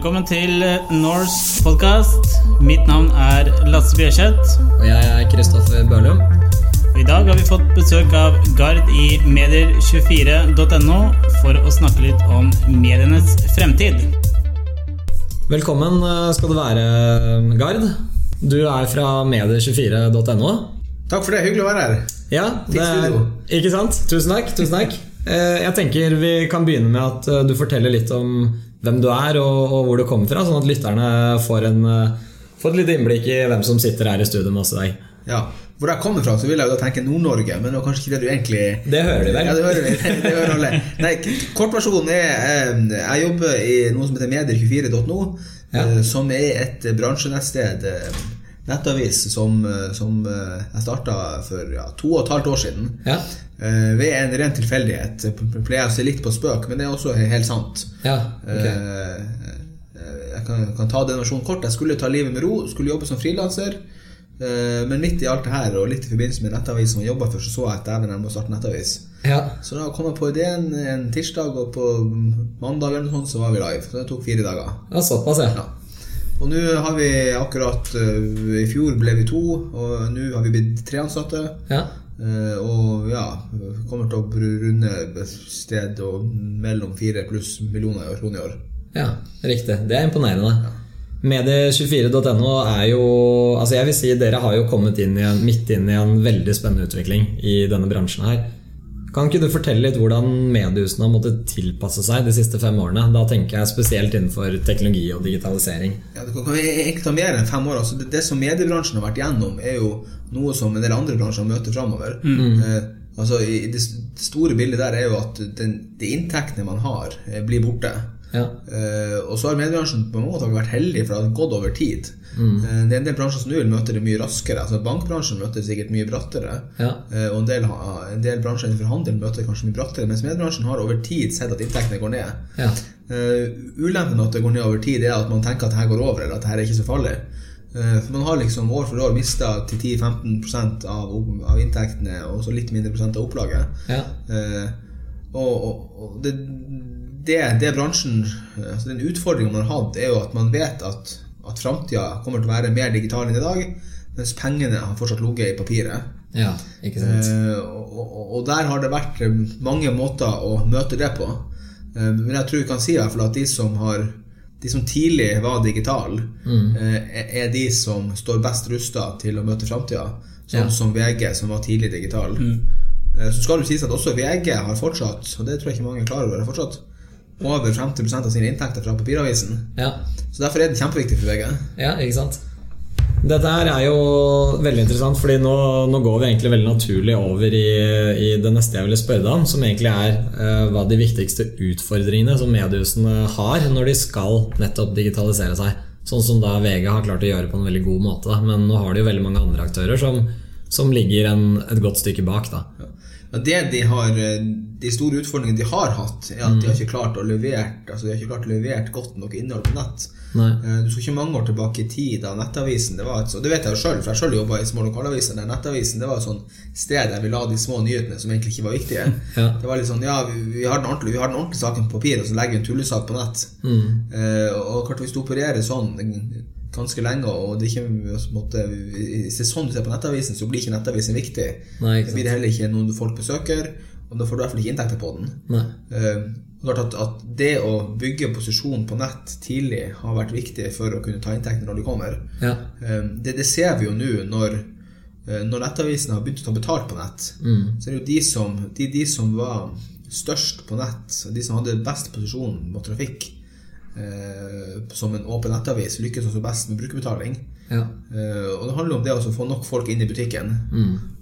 Velkommen til Norse podcast. Mitt navn er Lasse Bjørseth. Og jeg er Kristoffer Børlum. I dag har vi fått besøk av Gard i medier24.no for å snakke litt om medienes fremtid. Velkommen eh, skal du være, Gard. Du er fra medier24.no. Takk for det. Hyggelig å være her. Ja, det er, ikke sant? Tusen takk. Tusen takk. Eh, Jeg tenker vi kan begynne med at eh, du forteller litt om hvem du er og, og hvor du kommer fra, sånn at lytterne får, en, eh, får et lite innblikk i hvem som sitter her i studio med oss i dag. Ja. Hvor jeg kommer fra, så vil jeg jo da tenke Nord-Norge, men det var kanskje ikke det du egentlig Det hører de vel? Ja, det hører vi. Det hører alle. Nei, kortversjonen er eh, Jeg jobber i noe som heter medier24.no, Ja. eh, som er et bransjenettsted, nettavis, som, eh, som eh, jeg starta for ja, to og et halvt år siden. Ja. Uh, Ved en ren tilfeldighet. Pleier å se litt på spøk, men det er også helt sant. ja okay. uh, Jeg kan, kan ta den versjonen kort. Jeg skulle ta livet med ro, skulle jobbe som frilanser. Uh, Men midt i alt det her, og litt i forbindelse med nettavis som jeg jobba for, så så jeg at dæven, jeg må starte nettavis. Ja. Så da kom jeg på ideen en tirsdag, og på mandag eller noe sånt, så var vi live. Så det tok fire dager. ja, såpass, ja. Ja. Og nå har vi akkurat eh, I fjor ble vi to, og nå har vi blitt tre ansatte. ja. Eh, og ja, kommer til å runde sted mellom fire pluss millioner kroner i år. Ja, riktig. Det er imponerende. Medie24.no er jo Altså jeg vil si Dere har jo kommet inn i en, midt inn i en veldig spennende utvikling i denne bransjen her. Kan ikke du fortelle litt hvordan mediehusene har måttet tilpasse seg de siste fem årene? Da tenker jeg spesielt innenfor teknologi og digitalisering. Ja, det kan egentlig ta mer enn fem år. Altså, det, det som mediebransjen har vært gjennom, er jo noe som en del andre bransjer møter framover. Eh, altså, i, i det store bildet der er jo at den, de inntektene man har, eh, blir borte. Ja. Uh, og så har mediebransjen på en måte vært heldig, for det har gått over tid. Mm. Uh, det er en del bransjer som nå vil møte det mye raskere. Altså Bankbransjen møter det sikkert mye brattere. Ja. Uh, og en del, en del bransjer innenfor handel møter det kanskje mye brattere. Mens mediebransjen har over tid sett at inntektene går ned. Ja. Ulempen med at det går ned over tid, er at man tenker at det her går over, eller at det her er ikke så farlig. For man har liksom år for år mista til 10-15 av, av inntektene, og så litt mindre prosent av opplaget. Ja. Og, og, og det, det, det bransjen altså Den utfordringen man har hatt, er jo at man vet at, at framtida kommer til å være mer digital enn i dag, mens pengene har fortsatt ligget i papiret. ja. Ikke sant. Eh, og, og, der har det vært mange måter å møte det på. Eh, men jeg tror vi kan si i hvert fall at de som har de som tidlig var digitale, eh, er- de som står best rusta til å møte framtida. Sånn Ja. som VG, som var tidlig digital. Eh, Så skal det sies at også VG har fortsatt, og det tror jeg ikke mange er klar over, har fortsatt over 50 av sine inntekter fra papiravisen. Ja. Så derfor er det kjempeviktig for VG. Ja, ikke sant? Dette her er jo veldig interessant, fordi nå, nå går vi egentlig veldig naturlig over i, i det neste jeg ville spørre deg om, som egentlig er eh, hva de viktigste utfordringene som mediehusene har når de skal nettopp digitalisere seg. Sånn som da VG har klart å gjøre på en veldig god måte. Da. Men nå har de jo veldig mange andre aktører som, som ligger en, et godt stykke bak. Da. Det de, har, eh, de store utfordringene de har hatt, er at de har ikke klart å levere altså de har ikke klart å levere godt nok innhold på nett. Nei. Eh, Du skal ikke mange år tilbake i tid da Nettavisen Det var et, så- det vet jeg jo selv, for jeg selv jobbet i små lokalaviser der Nettavisen det var et sånn sted der vi la de små nyhetene som egentlig ikke var viktige. Ja. Det var litt sånn, ja, vi, vi, har den ordentlige, vi har den ordentlige saken på papir, og så legger vi en tullesak på nett. Eh, og klart Hvis du opererer sånn ganske lenge, og det ikke på en måte, Hvis det er sånn du ser på Nettavisen, så blir ikke Nettavisen viktig. Nei, Det blir heller ikke noen folk besøker, og da får du i hvert fall ikke inntekter på den. Nei. Uh, at, at det å bygge posisjon på nett tidlig har vært viktig for å kunne ta inntekter når de kommer. Ja. Eh, det, det ser vi jo nå når, eh, når nettavisene har begynt å ta betalt på nett. Så er det jo de som, de, de som var størst på nett, de som hadde best posisjon på trafikk som en åpen nettavis, lykkes også best med brukerbetaling. Ja. Eh, og det handler om det å få nok folk inn i butikken,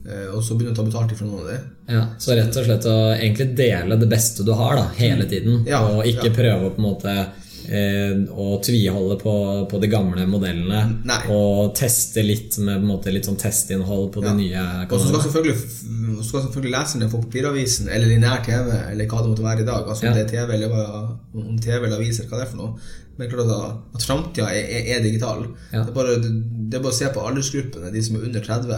eh, og så begynne å ta betalt fra noen av dem. Ja, Så rett og slett å egentlig dele det beste du har da, hele tiden, Ja, og ikke prøve å på en måte eh, å tviholde på, på de gamle modellene, Nei. og teste litt med på en måte, litt sånn testinnhold på de nye Og så skal selvfølgelig, skal selvfølgelig leserne på papiravisen eller lineær TV, eller hva det måtte være i dag. Altså om Ja. det er TV eller om TV eller aviser, hva det er for noe. Men klart at, at framtida er, er, er digital. Ja. Det, er bare, det, det er bare å se på aldersgruppene, de som er under 30.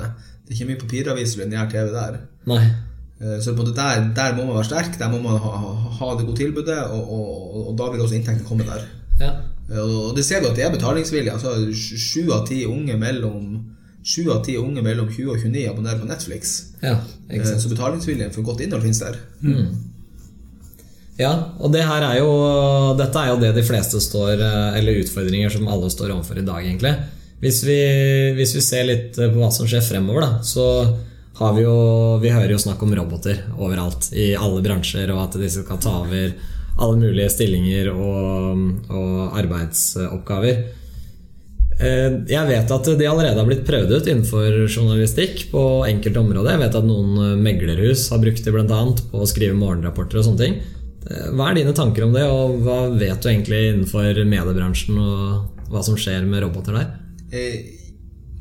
Det er ikke mye papiraviser eller lineær TV der. Nei. Eh, Så på det der, der må man være sterk, der må man ha, ha, det gode tilbudet, og, og, og, da vil også inntektene komme der. Ja. Og det ser vi at det er betalingsvilje. Altså, Sju av ti unge mellom Sju av ti unge mellom 20 og 29 abonnerer på Netflix. ja, sant. Så betalingsviljen for godt innhold finnes der. Ja, og det her er jo Dette er jo det de fleste står eh, Eller utfordringer som alle står overfor i dag, egentlig. Hvis vi, hvis vi ser litt på hva som skjer fremover, da, så har vi jo Vi hører jo snakk om roboter overalt. I alle bransjer, og at disse skal ta over alle mulige stillinger og, og arbeidsoppgaver. Eh, Jeg vet at de allerede har blitt prøvd ut innenfor journalistikk på enkelte områder. Jeg vet at noen meglerhus har brukt det bl.a. på å skrive morgenrapporter og sånne ting. Eh, Hva er dine tanker om det, og hva vet du egentlig innenfor mediebransjen og hva som skjer med roboter der?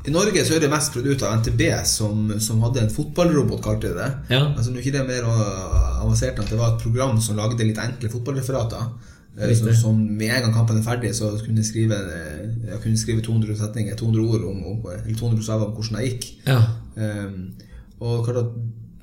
I Norge så er det mest prøvd ut av NTB, som, som hadde en fotballrobot, kalte de det. Ja. Altså, nå er ikke det mer avansert enn at det var et program som lagde litt enkle fotballreferater. Eh, Som, som med en gang kampen er ferdig, så kunne jeg skrive, jeg kunne skrive 200 setninger, 200 ord om, om, eller 200 bokstaver om hvordan det gikk. Ja. Um, og klart at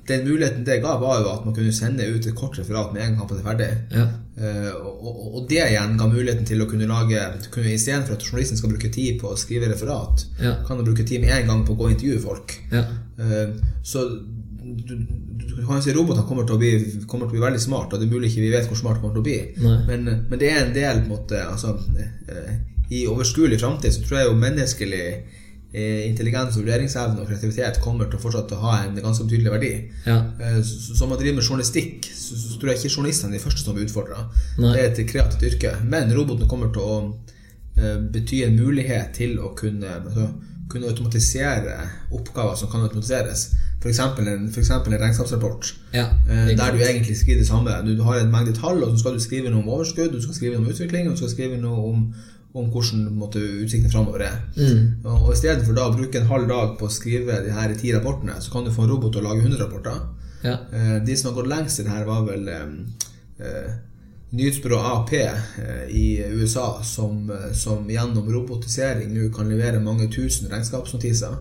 den muligheten det ga, var jo at man kunne sende ut et kort referat med en gang kampen er ferdig. Ja. Eh, og, det igjen ga muligheten til å kunne lage kunne, Istedenfor at journalisten skal bruke tid på å skrive referat, Ja. kan du bruke tid med en gang på å gå og intervjue folk. Ja. Eh, så du, du, du kan si robotene kommer til, å bli, kommer til å bli veldig smart, og det er mulig ikke vi vet hvor smart de kommer til å bli. Men, men det er en del på en måte, altså, eh, I overskuelig framtid så tror jeg jo menneskelig intelligens, og vurderingsevne og kreativitet kommer til å fortsatt å ha en ganske betydelig verdi. Ja. Eh, så- Som man driver med journalistikk, så, så tror jeg ikke journalistene er de første som blir utfordra. Det er et kreativt yrke. Men robotene kommer til å eh, bety en mulighet til å kunne, altså, kunne automatisere oppgaver som kan automatiseres. F.eks. En, for en regnskapsrapport. Ja. Eh, Der du egentlig skriver det samme. Du har en mengde tall, og så skal du skrive noe om overskudd, du skal skrive noe om utvikling, og du skal skrive noe om, om hvordan utsiktene framover er. Mm. Og, I stedet for da å bruke en halv dag på å skrive de her ti rapportene, så kan du få en robot til å lage 100 rapporter. Ja. Eh, De som har gått lengst i det her, var vel eh, nyhetsbyrået AP eh, i USA, som, eh, som gjennom robotisering nå kan levere mange tusen regnskapsnotiser.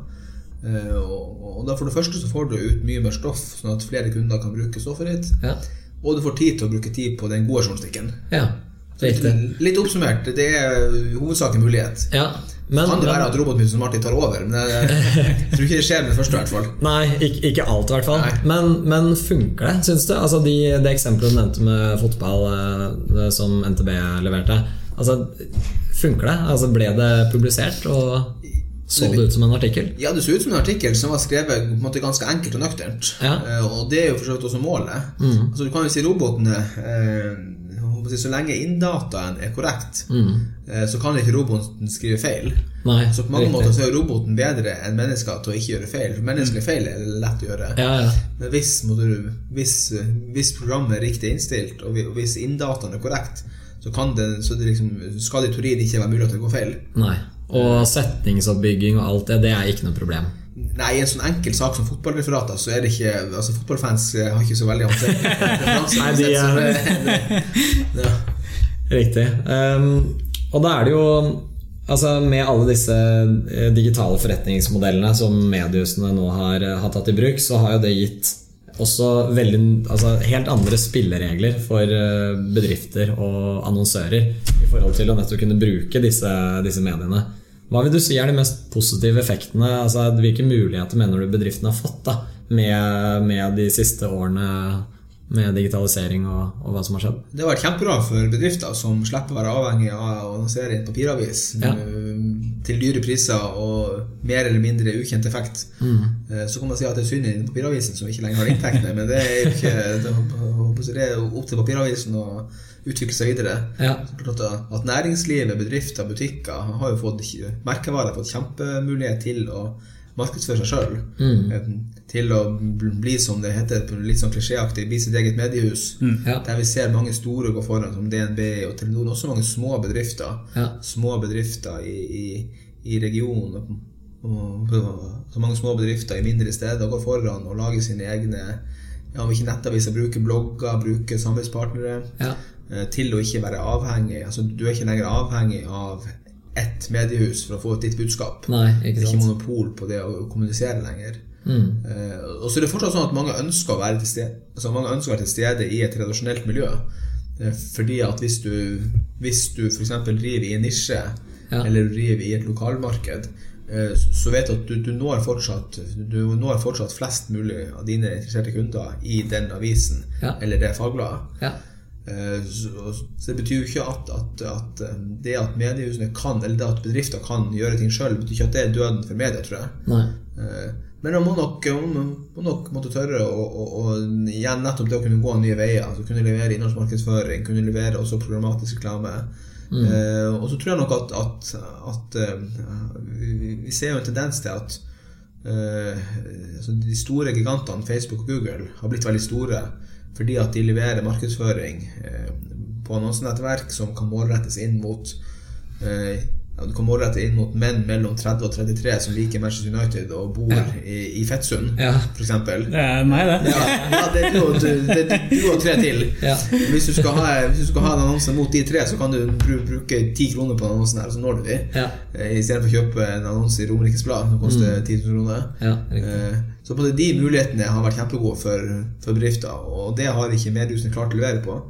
Eh, og, og da For det første så får du ut mye mer stoff, sånn at flere kunder kan bruke stoffet ditt. Ja. Og du får tid til å bruke tid på den gode journalistikken. ja. Riktig. Litt oppsummert, det er hovedsaken mulighet. Ja. Men, kan det være at robotmusen som Martin tar over, men jeg, jeg tror ikke det skjer med det første. hvert fall Nei, ikke, ikke alt i hvert fall. Men, men funker det, syns du? Altså de, Det eksempelet du nevnte med fotball eh, som NTB leverte. Altså, Funker det? Altså Ble det publisert, og så det ut som en artikkel? Ja, det så ut som en artikkel som var skrevet på en måte ganske enkelt og nøkternt. Ja. Eh, og det er jo for så vidt også målet. Altså, du kan jo si robotene eh, si, Så lenge inndataen er korrekt, mm. så kan ikke roboten skrive feil. Nei, Så på mange riktig. måter så er roboten bedre enn mennesker til å ikke gjøre feil. For menneskelige feil er lett å gjøre. Ja, ja. Men hvis, du, hvis, hvis programmet er riktig innstilt, og hvis inndataen er korrekt, så, kan det, så det liksom, skal det i teorien ikke være mulig at det går feil. Nei. Og setningsoppbygging og alt det, det er ikke noe problem. Nei, i en sånn enkel sak som fotballreferater, så er det ikke Altså, fotballfans eh, har ikke så veldig ansikt. Nei, de er- det- ja. Riktig. Um, og da er det jo Altså Med alle disse eh, digitale forretningsmodellene som mediehusene nå har, eh, har tatt i bruk, så har jo det gitt også veldig, altså helt andre spilleregler for bedrifter og annonsører i forhold til å nettopp kunne bruke disse, disse mediene. Hva vil du si er de mest positive effektene? Altså Hvilke muligheter mener du bedriftene har fått da med, med de siste årene med digitalisering og, og hva som har skjedd? Det har vært kjempebra for bedrifter som slipper å være avhengig av å annonsere i en papiravis Ja. eh, til dyre priser og mer eller mindre ukjent effekt. Mm. Eh, Så kan man si at det er synd i papiravisen som ikke lenger har inntektene, men det er jo ikke det er- opp til papiravisen å utvikle seg videre. Ja. At næringslivet, bedrifter, butikker har jo fått merkevarer fått kjempemulighet til å markedsføre seg sjøl. Mm. Til å bli, som det heter litt sånn klisjéaktig, bli sitt eget mediehus. Ja. Der vi ser mange store gå foran, som DNB og Telenor, også mange små bedrifter. Ja. Små bedrifter i, i, i regionen. Og, så mange små bedrifter i mindre steder går foran og lager sine egne ja, Om ikke nettaviser, bruker blogger, bruker samarbeidspartnere. Ja. eh, Til å ikke være avhengig. Altså, du er ikke lenger avhengig av ett mediehus for å få ut ditt budskap. Nei, Det er ikke monopol på det å kommunisere lenger. Mm. Eh, og så er det fortsatt sånn at mange ønsker å være til stede, altså mange ønsker å være til stede i et tradisjonelt miljø. Eh, Fordi at hvis du, hvis du f.eks. driver i en nisje, Ja. eller driver i et lokalmarked, så vet du at du, du, når fortsatt, du når fortsatt flest mulig av dine interesserte kunder i den avisen Ja. eller det fagbladet. Ja. Eh, Så, så det betyr jo ikke at, at, at eh, det at mediehusene kan, eller det at bedrifter kan gjøre ting sjøl, betyr ikke at det er døden for media, tror jeg. Nei. Eh, Men man må nok, man må nok måtte tørre å, å, å igjen nettopp det å kunne gå nye veier. Altså kunne levere innholdsmarkedsføring, kunne levere også programmatisk reklame. Eh, og så tror jeg nok at, at, at eh, vi, ser jo en tendens til at eh, altså de store gigantene, Facebook og Google, har blitt veldig store fordi at de leverer markedsføring eh, på annonsenettverk som kan målrettes inn mot eh, Du kan målrette inn mot menn mellom 30 og 33 som liker Manchester United og bor Ja. i, i Fettsund, Ja. eksempel. Det er meg, det. Ja, ja, det er du det er du og tre til. Ja. Hvis, du ha, hvis du skal ha en annonse mot de tre, så kan du bruke ti kroner på den annonsen her, så når du de. Ja. Eh, Istedenfor å kjøpe en annonse i Romerikes Blad som koster 10 000 kroner. Ja. Eh, Så på det, de mulighetene har vært kjempegode for, for bedrifter, og det har ikke mediehusene klart å levere på.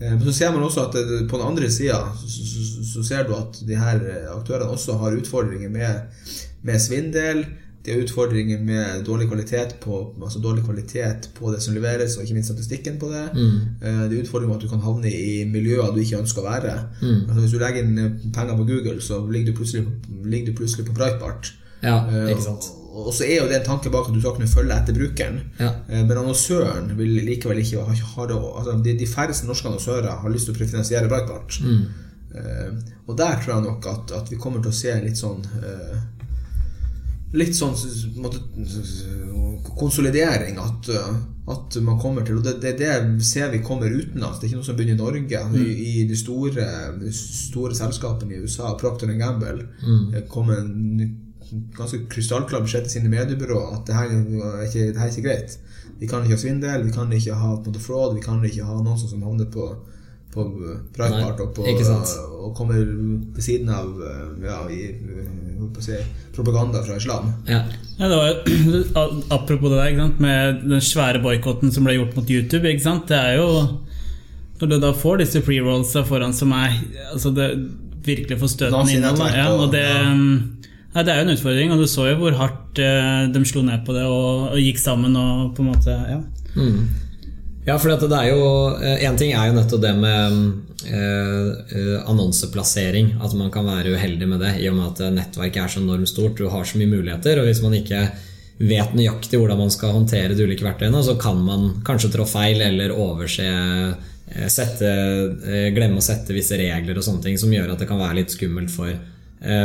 Eh, Men så ser man også at på den andre sida så, så, så ser du at de her aktørene også har utfordringer med, med svindel. De har utfordringer med dårlig kvalitet, på, altså dårlig kvalitet på det som leveres, og ikke minst statistikken på det. Mm. Det er utfordringer med at du kan havne i miljøer du ikke ønsker å være. Altså Hvis du legger inn penger på Google, så ligger du plutselig, ligger du plutselig på Breitbart. Ja, Eh, ikke sant. Og så er jo det en tanke bak at du skal kunne følge etter brukeren. Ja. Eh, Men annonsøren vil likevel ikke ha, ha det altså de, de færreste norske annonsører har lyst til å prefinansiere Breitbart. Mm. Uh, og der tror jeg nok at, at vi kommer til å se litt sånn uh, Litt sånn s- konsolidering. At, at man kommer til Og det, det, det ser vi kommer utenlands. Det er ikke noe som begynner i Norge. Mm. I, I de store, store selskapene i USA, Procter Gamble, Mm. kommer en ganske krystallklar beskjed til sine mediebyråer at det her, er ikke, det her er ikke greit. Vi kan ikke ha svindel, vi kan ikke ha på en måte fraud, vi kan ikke ha noen som havner på, på Breitbart og, på, og kommer ved siden av ja, i, holdt på å si, propaganda fra islam. Ja. Ja, det var, apropos det der, ikke sant? med den svære boikotten som ble gjort mot YouTube. Ikke sant? Det er jo Når du da får disse pre-rollsa foran som er altså det virkelig får støten innhold, ja, og- og det, ja, det er jo en utfordring, og du så jo hvor hardt eh, de slo ned på det og, og gikk sammen og på en måte Ja. Mm. Ja, for det er jo Én ting er jo nettopp det med eh, eh, annonseplassering. At man kan være uheldig med det, i og med at nettverket er så enormt stort. Du har så mye muligheter, og hvis man ikke vet nøyaktig hvordan man skal håndtere de ulike verktøyene, så kan man kanskje trå feil eller overse eh, sette, eh, Glemme å sette visse regler og sånne ting som gjør at det kan være litt skummelt for, eh,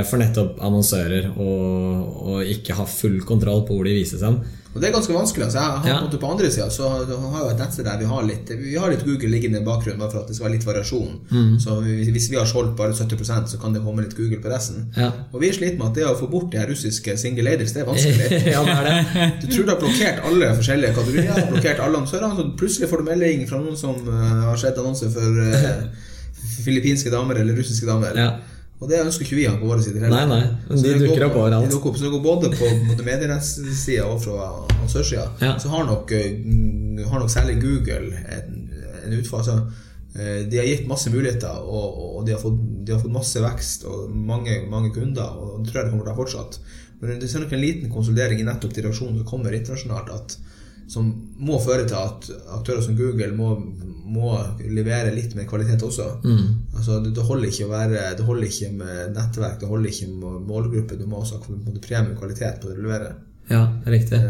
for nettopp annonsører å ikke ha full kontroll på hvor de vises hen. Og det er ganske vanskelig. altså jeg har Ja. på, på andre sida så har jo et nettsted der vi har litt Vi har litt Google liggende i bakgrunnen bare for at det skal være litt variasjon. Mm. Så hvis hvis vi har solgt bare 70% så kan det komme litt Google på resten. Ja. Og vi sliter med at det å få bort de her russiske single ladies, det er vanskelig. ja, det er det. Du tror du har blokkert alle forskjellige kategorier, blokkert alle annonsører, så plutselig får du melding fra noen som eh, har sett annonser for uh, filippinske damer eller russiske damer. Ja. Og det ønsker ikke vi han på våre sider Nei, nei, men de dukker opp overalt. De dukker opp, så det går både på, medierettssida og fra annonsørsida. Ja. Så har nok, eh, har nok særlig Google en, en utfall. Altså, eh, de har gitt masse muligheter, og, og de, har fått, de har fått masse vekst og mange, mange kunder. Og det tror jeg det kommer til å fortsatt. Men det er nok en liten konsolidering i nettopp de reaksjonene som kommer internasjonalt, at, som må føre til at aktører som Google må, må levere litt mer kvalitet også. Altså, det, det, holder ikke å være, det holder ikke med nettverk, det holder ikke med målgruppe. Du må også ha premiekvalitet på det du leverer. Ja, riktig.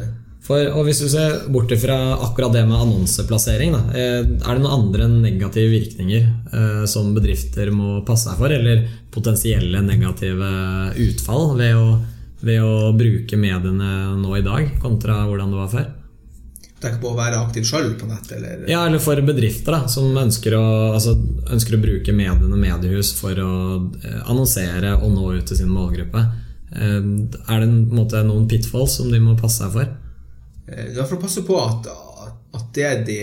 For, og Hvis du ser bort fra akkurat det med annonseplassering, da, eh, er det noen andre negative virkninger eh, som bedrifter må passe seg for, eller potensielle negative utfall ved å, ved å bruke mediene nå i dag, kontra hvordan det var før? Tenk på å være aktiv sjøl på nett, eller Ja, eller for bedrifter da, som ønsker å, altså, ønsker å bruke mediene mediehus for å eh, annonsere og nå ut til sin målgruppe. Eh, er det måte, noen pitfalls som de må passe seg for? Ja, for å passe på at, at det de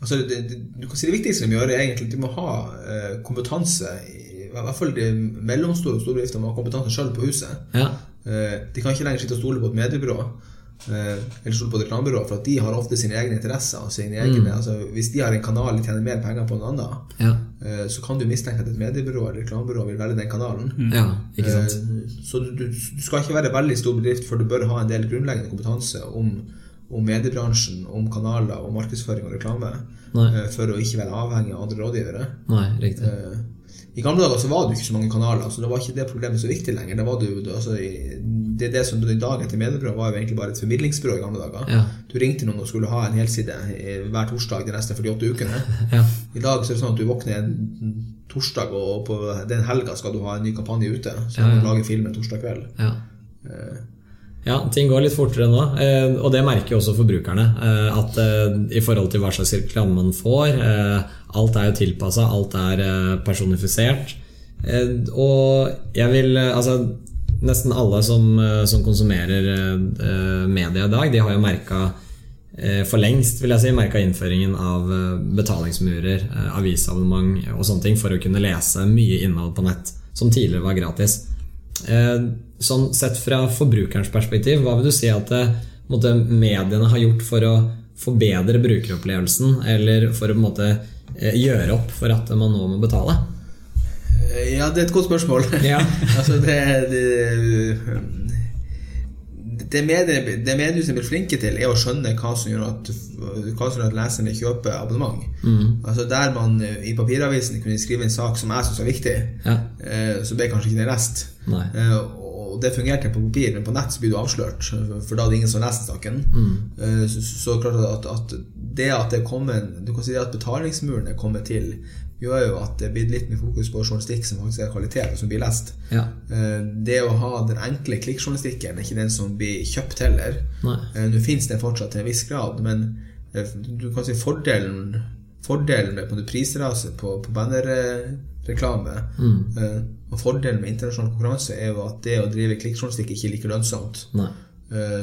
altså det, du kan si det viktigste de gjør, er egentlig at de må ha eh, kompetanse. I, I hvert fall de mellomstore og store bedrifter må ha kompetanse sjøl på huset. Ja, Eh, De kan ikke lenger sitte og stole på et mediebyrå. Eh, eller stole på reklamebyråer, reklamebyrå, for at de har ofte sine egne interesser. Og sine egne, altså, hvis de har en kanal de tjener mer penger på enn en annen, Ja. eh, så kan du mistenke at et mediebyrå eller reklamebyrå vil velge den kanalen. ja, ikke sant. Eh, Så du, du, du skal ikke være veldig stor bedrift, for du bør ha en del grunnleggende kompetanse om, om mediebransjen, om kanaler, om markedsføring og reklame, Nei. eh, for å ikke være avhengig av andre rådgivere. Nei, riktig. Eh, I gamle dager så var det jo ikke så mange kanaler, så da var ikke det problemet så viktig lenger. Det, var det, jo, altså, det, det som i dag etter mediebyrå, var jo egentlig bare et formidlingsbyrå i gamle dager. Ja. Du ringte noen og skulle ha en helside hver torsdag de neste 48 ukene. Ja. I dag så er det sånn at du våkner en torsdag, og på den helga skal du ha en ny kampanje ute. Så Ja, ja. du lager film en torsdag kveld. Ja. Ja, ting går litt fortere nå, eh, og det merker jo også forbrukerne. eh, At eh, i forhold til hva slags reklame man får Alt er jo tilpassa, alt er personifisert. Og jeg vil Altså, nesten alle som, som konsumerer media i dag, de har jo merka for lengst vil jeg si, merka innføringen av betalingsmurer, avisabonnement og sånne ting for å kunne lese mye innhold på nett som tidligere var gratis. Eh, Sånn Sett fra forbrukerens perspektiv, hva vil du si at eh, måte, mediene har gjort for å forbedre brukeropplevelsen, eller for å måte eh, gjøre opp for at man nå må betale? Ja, det er et godt spørsmål. Ja. altså, det, det, det, medier, det mediehusene blir flinke til, er å skjønne hva som gjør at, som gjør at leserne kjøper abonnement. Altså Der man eh, i papiravisen kunne skrive en sak som jeg syns var viktig, Ja. eh, så ble kanskje ikke den lest. Eh, Og det fungerte på papir, men på nett så blir du avslørt, for da er det ingen som leser saken. Eh, Så, så klart at, at det at det kommer Du kan si det at betalingsmuren er kommet til, gjør jo at det er blitt litt mer fokus på journalistikk som faktisk er kvalitet, og som blir lest. Ja. Eh, Det å ha den enkle klikkjournalistikken er ikke den som blir kjøpt heller. Eh, Nå finnes den fortsatt til en viss grad, men eh, du kan si fordelen Fordelen med prisraset på, på bannerreklame mm. og fordelen med internasjonal konkurranse er jo at det å drive klikkjournalistikk ikke er like lønnsomt. Nei.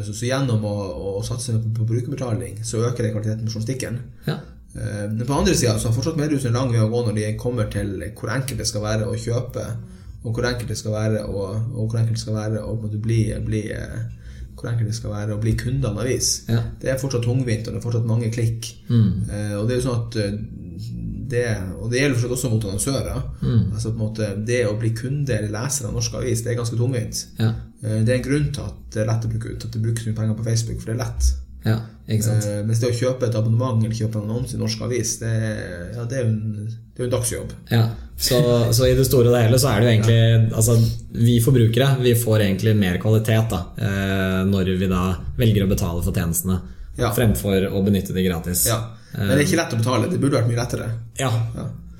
Så, så gjennom å, å satse på, på brukerbetaling, så øker det kvaliteten på journalistikken. Ja. Eh, Men på andre sida har fortsatt mediehusene en lang vei å gå når de kommer til hvor enkelt det skal være å kjøpe, og hvor enkelt det skal være å, og hvor enkelt det skal være å bli, bli eh, hvor enkelt det skal være å bli kunde av en avis. Ja. Det er fortsatt tungvint, og det er fortsatt mange klikk. Eh, og det er jo sånn at eh, det, og det gjelder også mot annonsører. Altså på en måte Det å bli kunde eller leser av norsk avis, det er ganske tungvint. Ja. Eh, det er en grunn til at det er lett å bruke ut, at det brukes mye penger på Facebook, for det er lett. Ja. Ikke sant. Eh, mens det å kjøpe et abonnement eller kjøpe en annonse i norsk avis, det, ja, det er jo en, er en dagsjobb. Ja, så, så i det store og det hele så er det jo egentlig altså, Vi forbrukere vi får egentlig mer kvalitet da, eh, når vi da velger å betale for tjenestene Ja. fremfor å benytte de gratis. Ja. Men det er ikke lett å betale. Det burde vært mye lettere. Ja,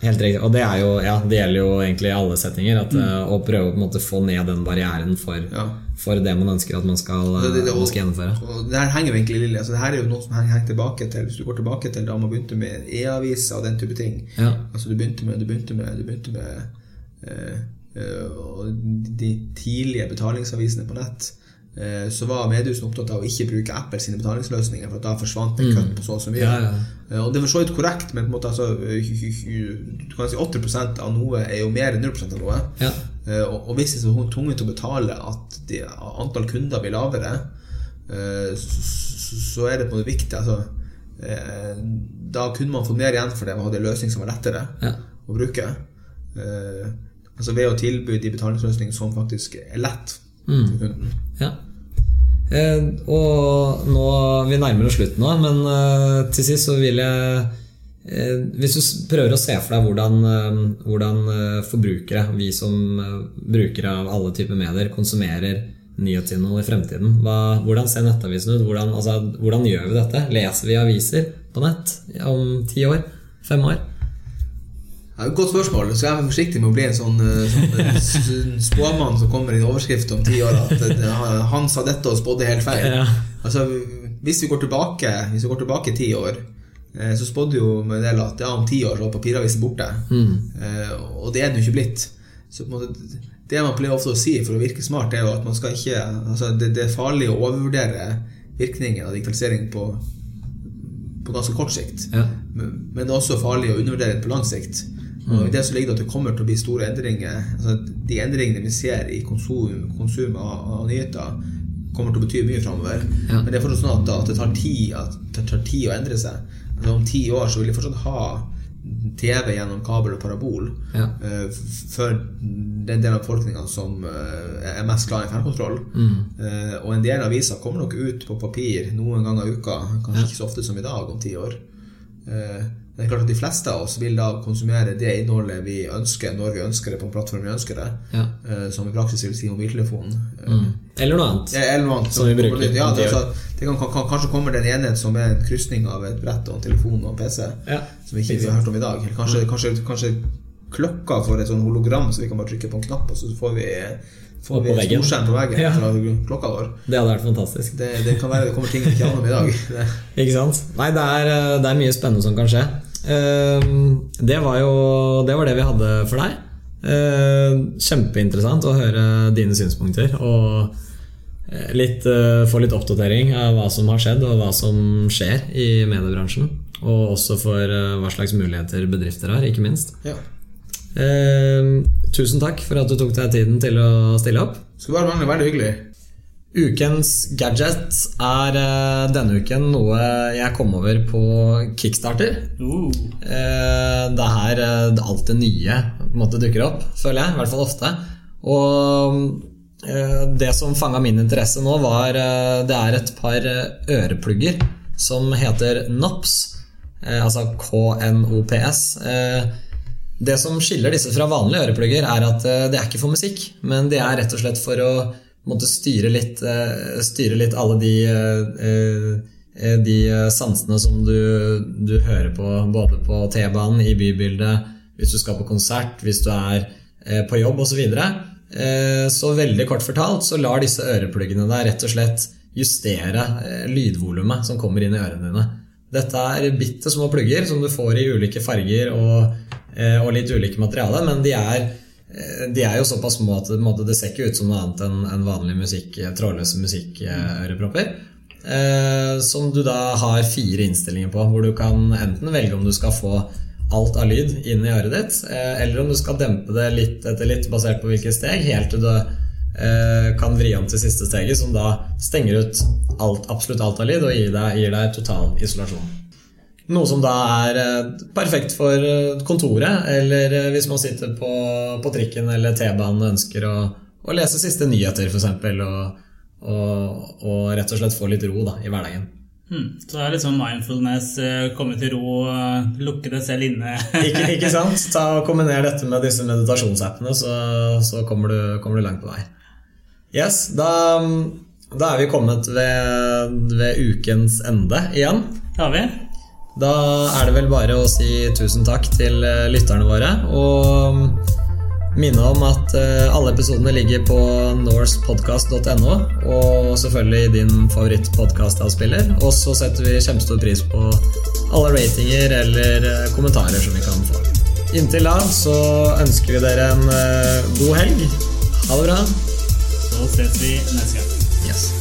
helt riktig. Og det, er jo, ja, det gjelder jo egentlig i alle settinger. At, mm. Å prøve å måte få ned den barrieren for. Ja. For det man ønsker at man skal, Det- det- det- man skal gjennomføre. Og det her henger jo egentlig lille. Altså, det her er jo noe som henger, henger tilbake til Hvis du går tilbake til da man begynte med e-aviser og den type ting. Ja. Altså, du begynte med, du begynte med, du begynte med eh, eh, de tidlige betalingsavisene på nett. Eh, Så var mediehusene opptatt av å ikke bruke Apple sine betalingsløsninger, for da forsvant en kutt på så og så mye. Mm. Ja, ja. Eh, Og det var så vidt korrekt, men på en måte altså, du kan si 80% av noe er jo mer enn 0 av noe. Ja. Eh, Og, og hvis det er så tungt å betale at de, antall kunder blir lavere, så, så- er det på en måte viktig. Altså, da kunne man fått mer igjen for det man hadde en løsning som var lettere Ja. å bruke. Altså ved å tilby de betalingsløsningene som faktisk er lett Mm. for kunden. Ja. Eh, og nå Vi nærmer oss slutten nå, men eh, til sist så vil jeg eh, Hvis du prøver å se for deg hvordan, hvordan forbrukere, vi som brukere av alle typer medier, konsumerer nyhetsinnhold i fremtiden, hva, hvordan ser nettavisen ut? Hvordan, altså, hvordan gjør vi dette? Leser vi aviser på nett om ti år? Fem år? Ja, godt spørsmål. Så jeg er forsiktig med å bli en sånn, eh, sånn eh, spåmann som kommer i en overskrift om ti år at eh, han sa dette og spådde helt feil. Ja. Altså, hvis vi går tilbake Hvis vi går tilbake ti år, så spådde jo med del at ja, om ti år så var papiravisen borte. Mm. Og det er den jo ikke blitt. Så på en måte, det man pleier ofte å si for å virke smart, er jo at man skal ikke altså det, det er farlig å overvurdere virkningen av digitalisering på, på ganske kort sikt. Ja. Men men det er også farlig å undervurdere det på lang sikt. Og i det så ligger det at det kommer til å bli store endringer. Altså, de endringene vi ser i konsum, konsum av, av nyheter, kommer til å bety mye framover. Ja. Men det er fortsatt sånn at, at det tar tid at det tar tid å endre seg. Altså, om ti år så vil de fortsatt ha TV gjennom kabel og parabol Ja. uh, f- for den delen av befolkninga som uh, er mest glad i fjernkontroll. Eh, og en del aviser kommer nok ut på papir noen ganger i uka, kanskje ikke så ofte som i dag om ti år. Det er klart at De fleste av oss vil da konsumere det innholdet vi ønsker, når vi ønsker det, på en plattform vi ønsker det. Ja. Eh, som i praksis vil si mobiltelefonen. Mm. Eller noe annet. ja, Eller noe annet. Som vi bruker Ja, det, altså, det kan, kan, kanskje kommer det en enhet som er en krysning av et brett og en telefon og en PC. Ja. Som ikke vi har hørt om i dag. Eller kanskje, kanskje, kanskje klokka får et sånn hologram, så vi kan bare trykke på en knapp, og så får vi, får vi storskjerm på veggen Ja. fra klokka vår. Det hadde vært fantastisk. Det, det kan være det kommer ting vi ikke aner om i dag. Det, Ikke sant? Nei, det er, eh, det er mye spennende som kan skje. Eh, Det var jo det, var det vi hadde for deg. Eh, Kjempeinteressant å høre dine synspunkter og eh, litt, eh, få litt oppdatering av hva som har skjedd og hva som skjer i mediebransjen. Og også for eh, hva slags muligheter bedrifter har, ikke minst. ja. Eh, Tusen takk for at du tok deg tiden til å stille opp. Skulle bare mangle veldig hyggelig. Ukens gadget er eh, denne uken noe jeg kom over på Kickstarter. Uh, Eh, det er her eh, det alt det nye måte dukker opp, føler jeg. I hvert fall ofte. Og det som fanga min interesse nå, var Det er et par øreplugger som heter NOPS. Altså KNOPS. Det som skiller disse fra vanlige øreplugger, er at det er ikke for musikk, men det er rett og slett for å måtte styre litt, eh, styre litt alle de eh, eh, de sansene som du, du hører på både på T-banen, i bybildet, hvis du skal på konsert, hvis du er på jobb osv. Så, videre. Så veldig kort fortalt så lar disse ørepluggene deg rett og slett justere lydvolumet som kommer inn i ørene dine. Dette er bitte små plugger som du får i ulike farger og, og litt ulike materialer, men de er, de er jo såpass små at det, ser ikke ut som noe annet enn en vanlig musikk, trådløse musikkørepropper. Eh, som du da har fire innstillinger på, hvor du kan enten velge om du skal få alt av lyd inn i øret ditt, eh, eller om du skal dempe det litt etter litt, basert på hvilke steg, helt til du eh, kan vri om til siste steget, som da stenger ut alt, absolutt alt av lyd og gir deg, gir deg total isolasjon. Noe som da er eh, perfekt for eh, kontoret, eller eh, hvis man sitter på, på trikken eller T-banen og ønsker å, å lese siste nyheter, f.eks., og, og, og rett og slett få litt ro da, i hverdagen. hmm. Så det er litt sånn mindfulness, komme til ro, lukke deg selv inne. Ikke, ikke sant? Ta og Kombiner dette med disse meditasjonsappene, så, så kommer, du, kommer du langt på vei. Yes, da, da er vi kommet ved, ved ukens ende igjen. Det har vi. Da er det vel bare å si tusen takk til eh, lytterne våre. Og minne om at eh, alle episodene ligger på norcepodcast.no. Og selvfølgelig i din favorittpodkastavspiller. Og så setter vi kjempestor pris på alle ratinger eller eh, kommentarer som vi kan få. Inntil da så ønsker vi dere en god helg. Ha det bra. Så ses vi neste gang. Yes.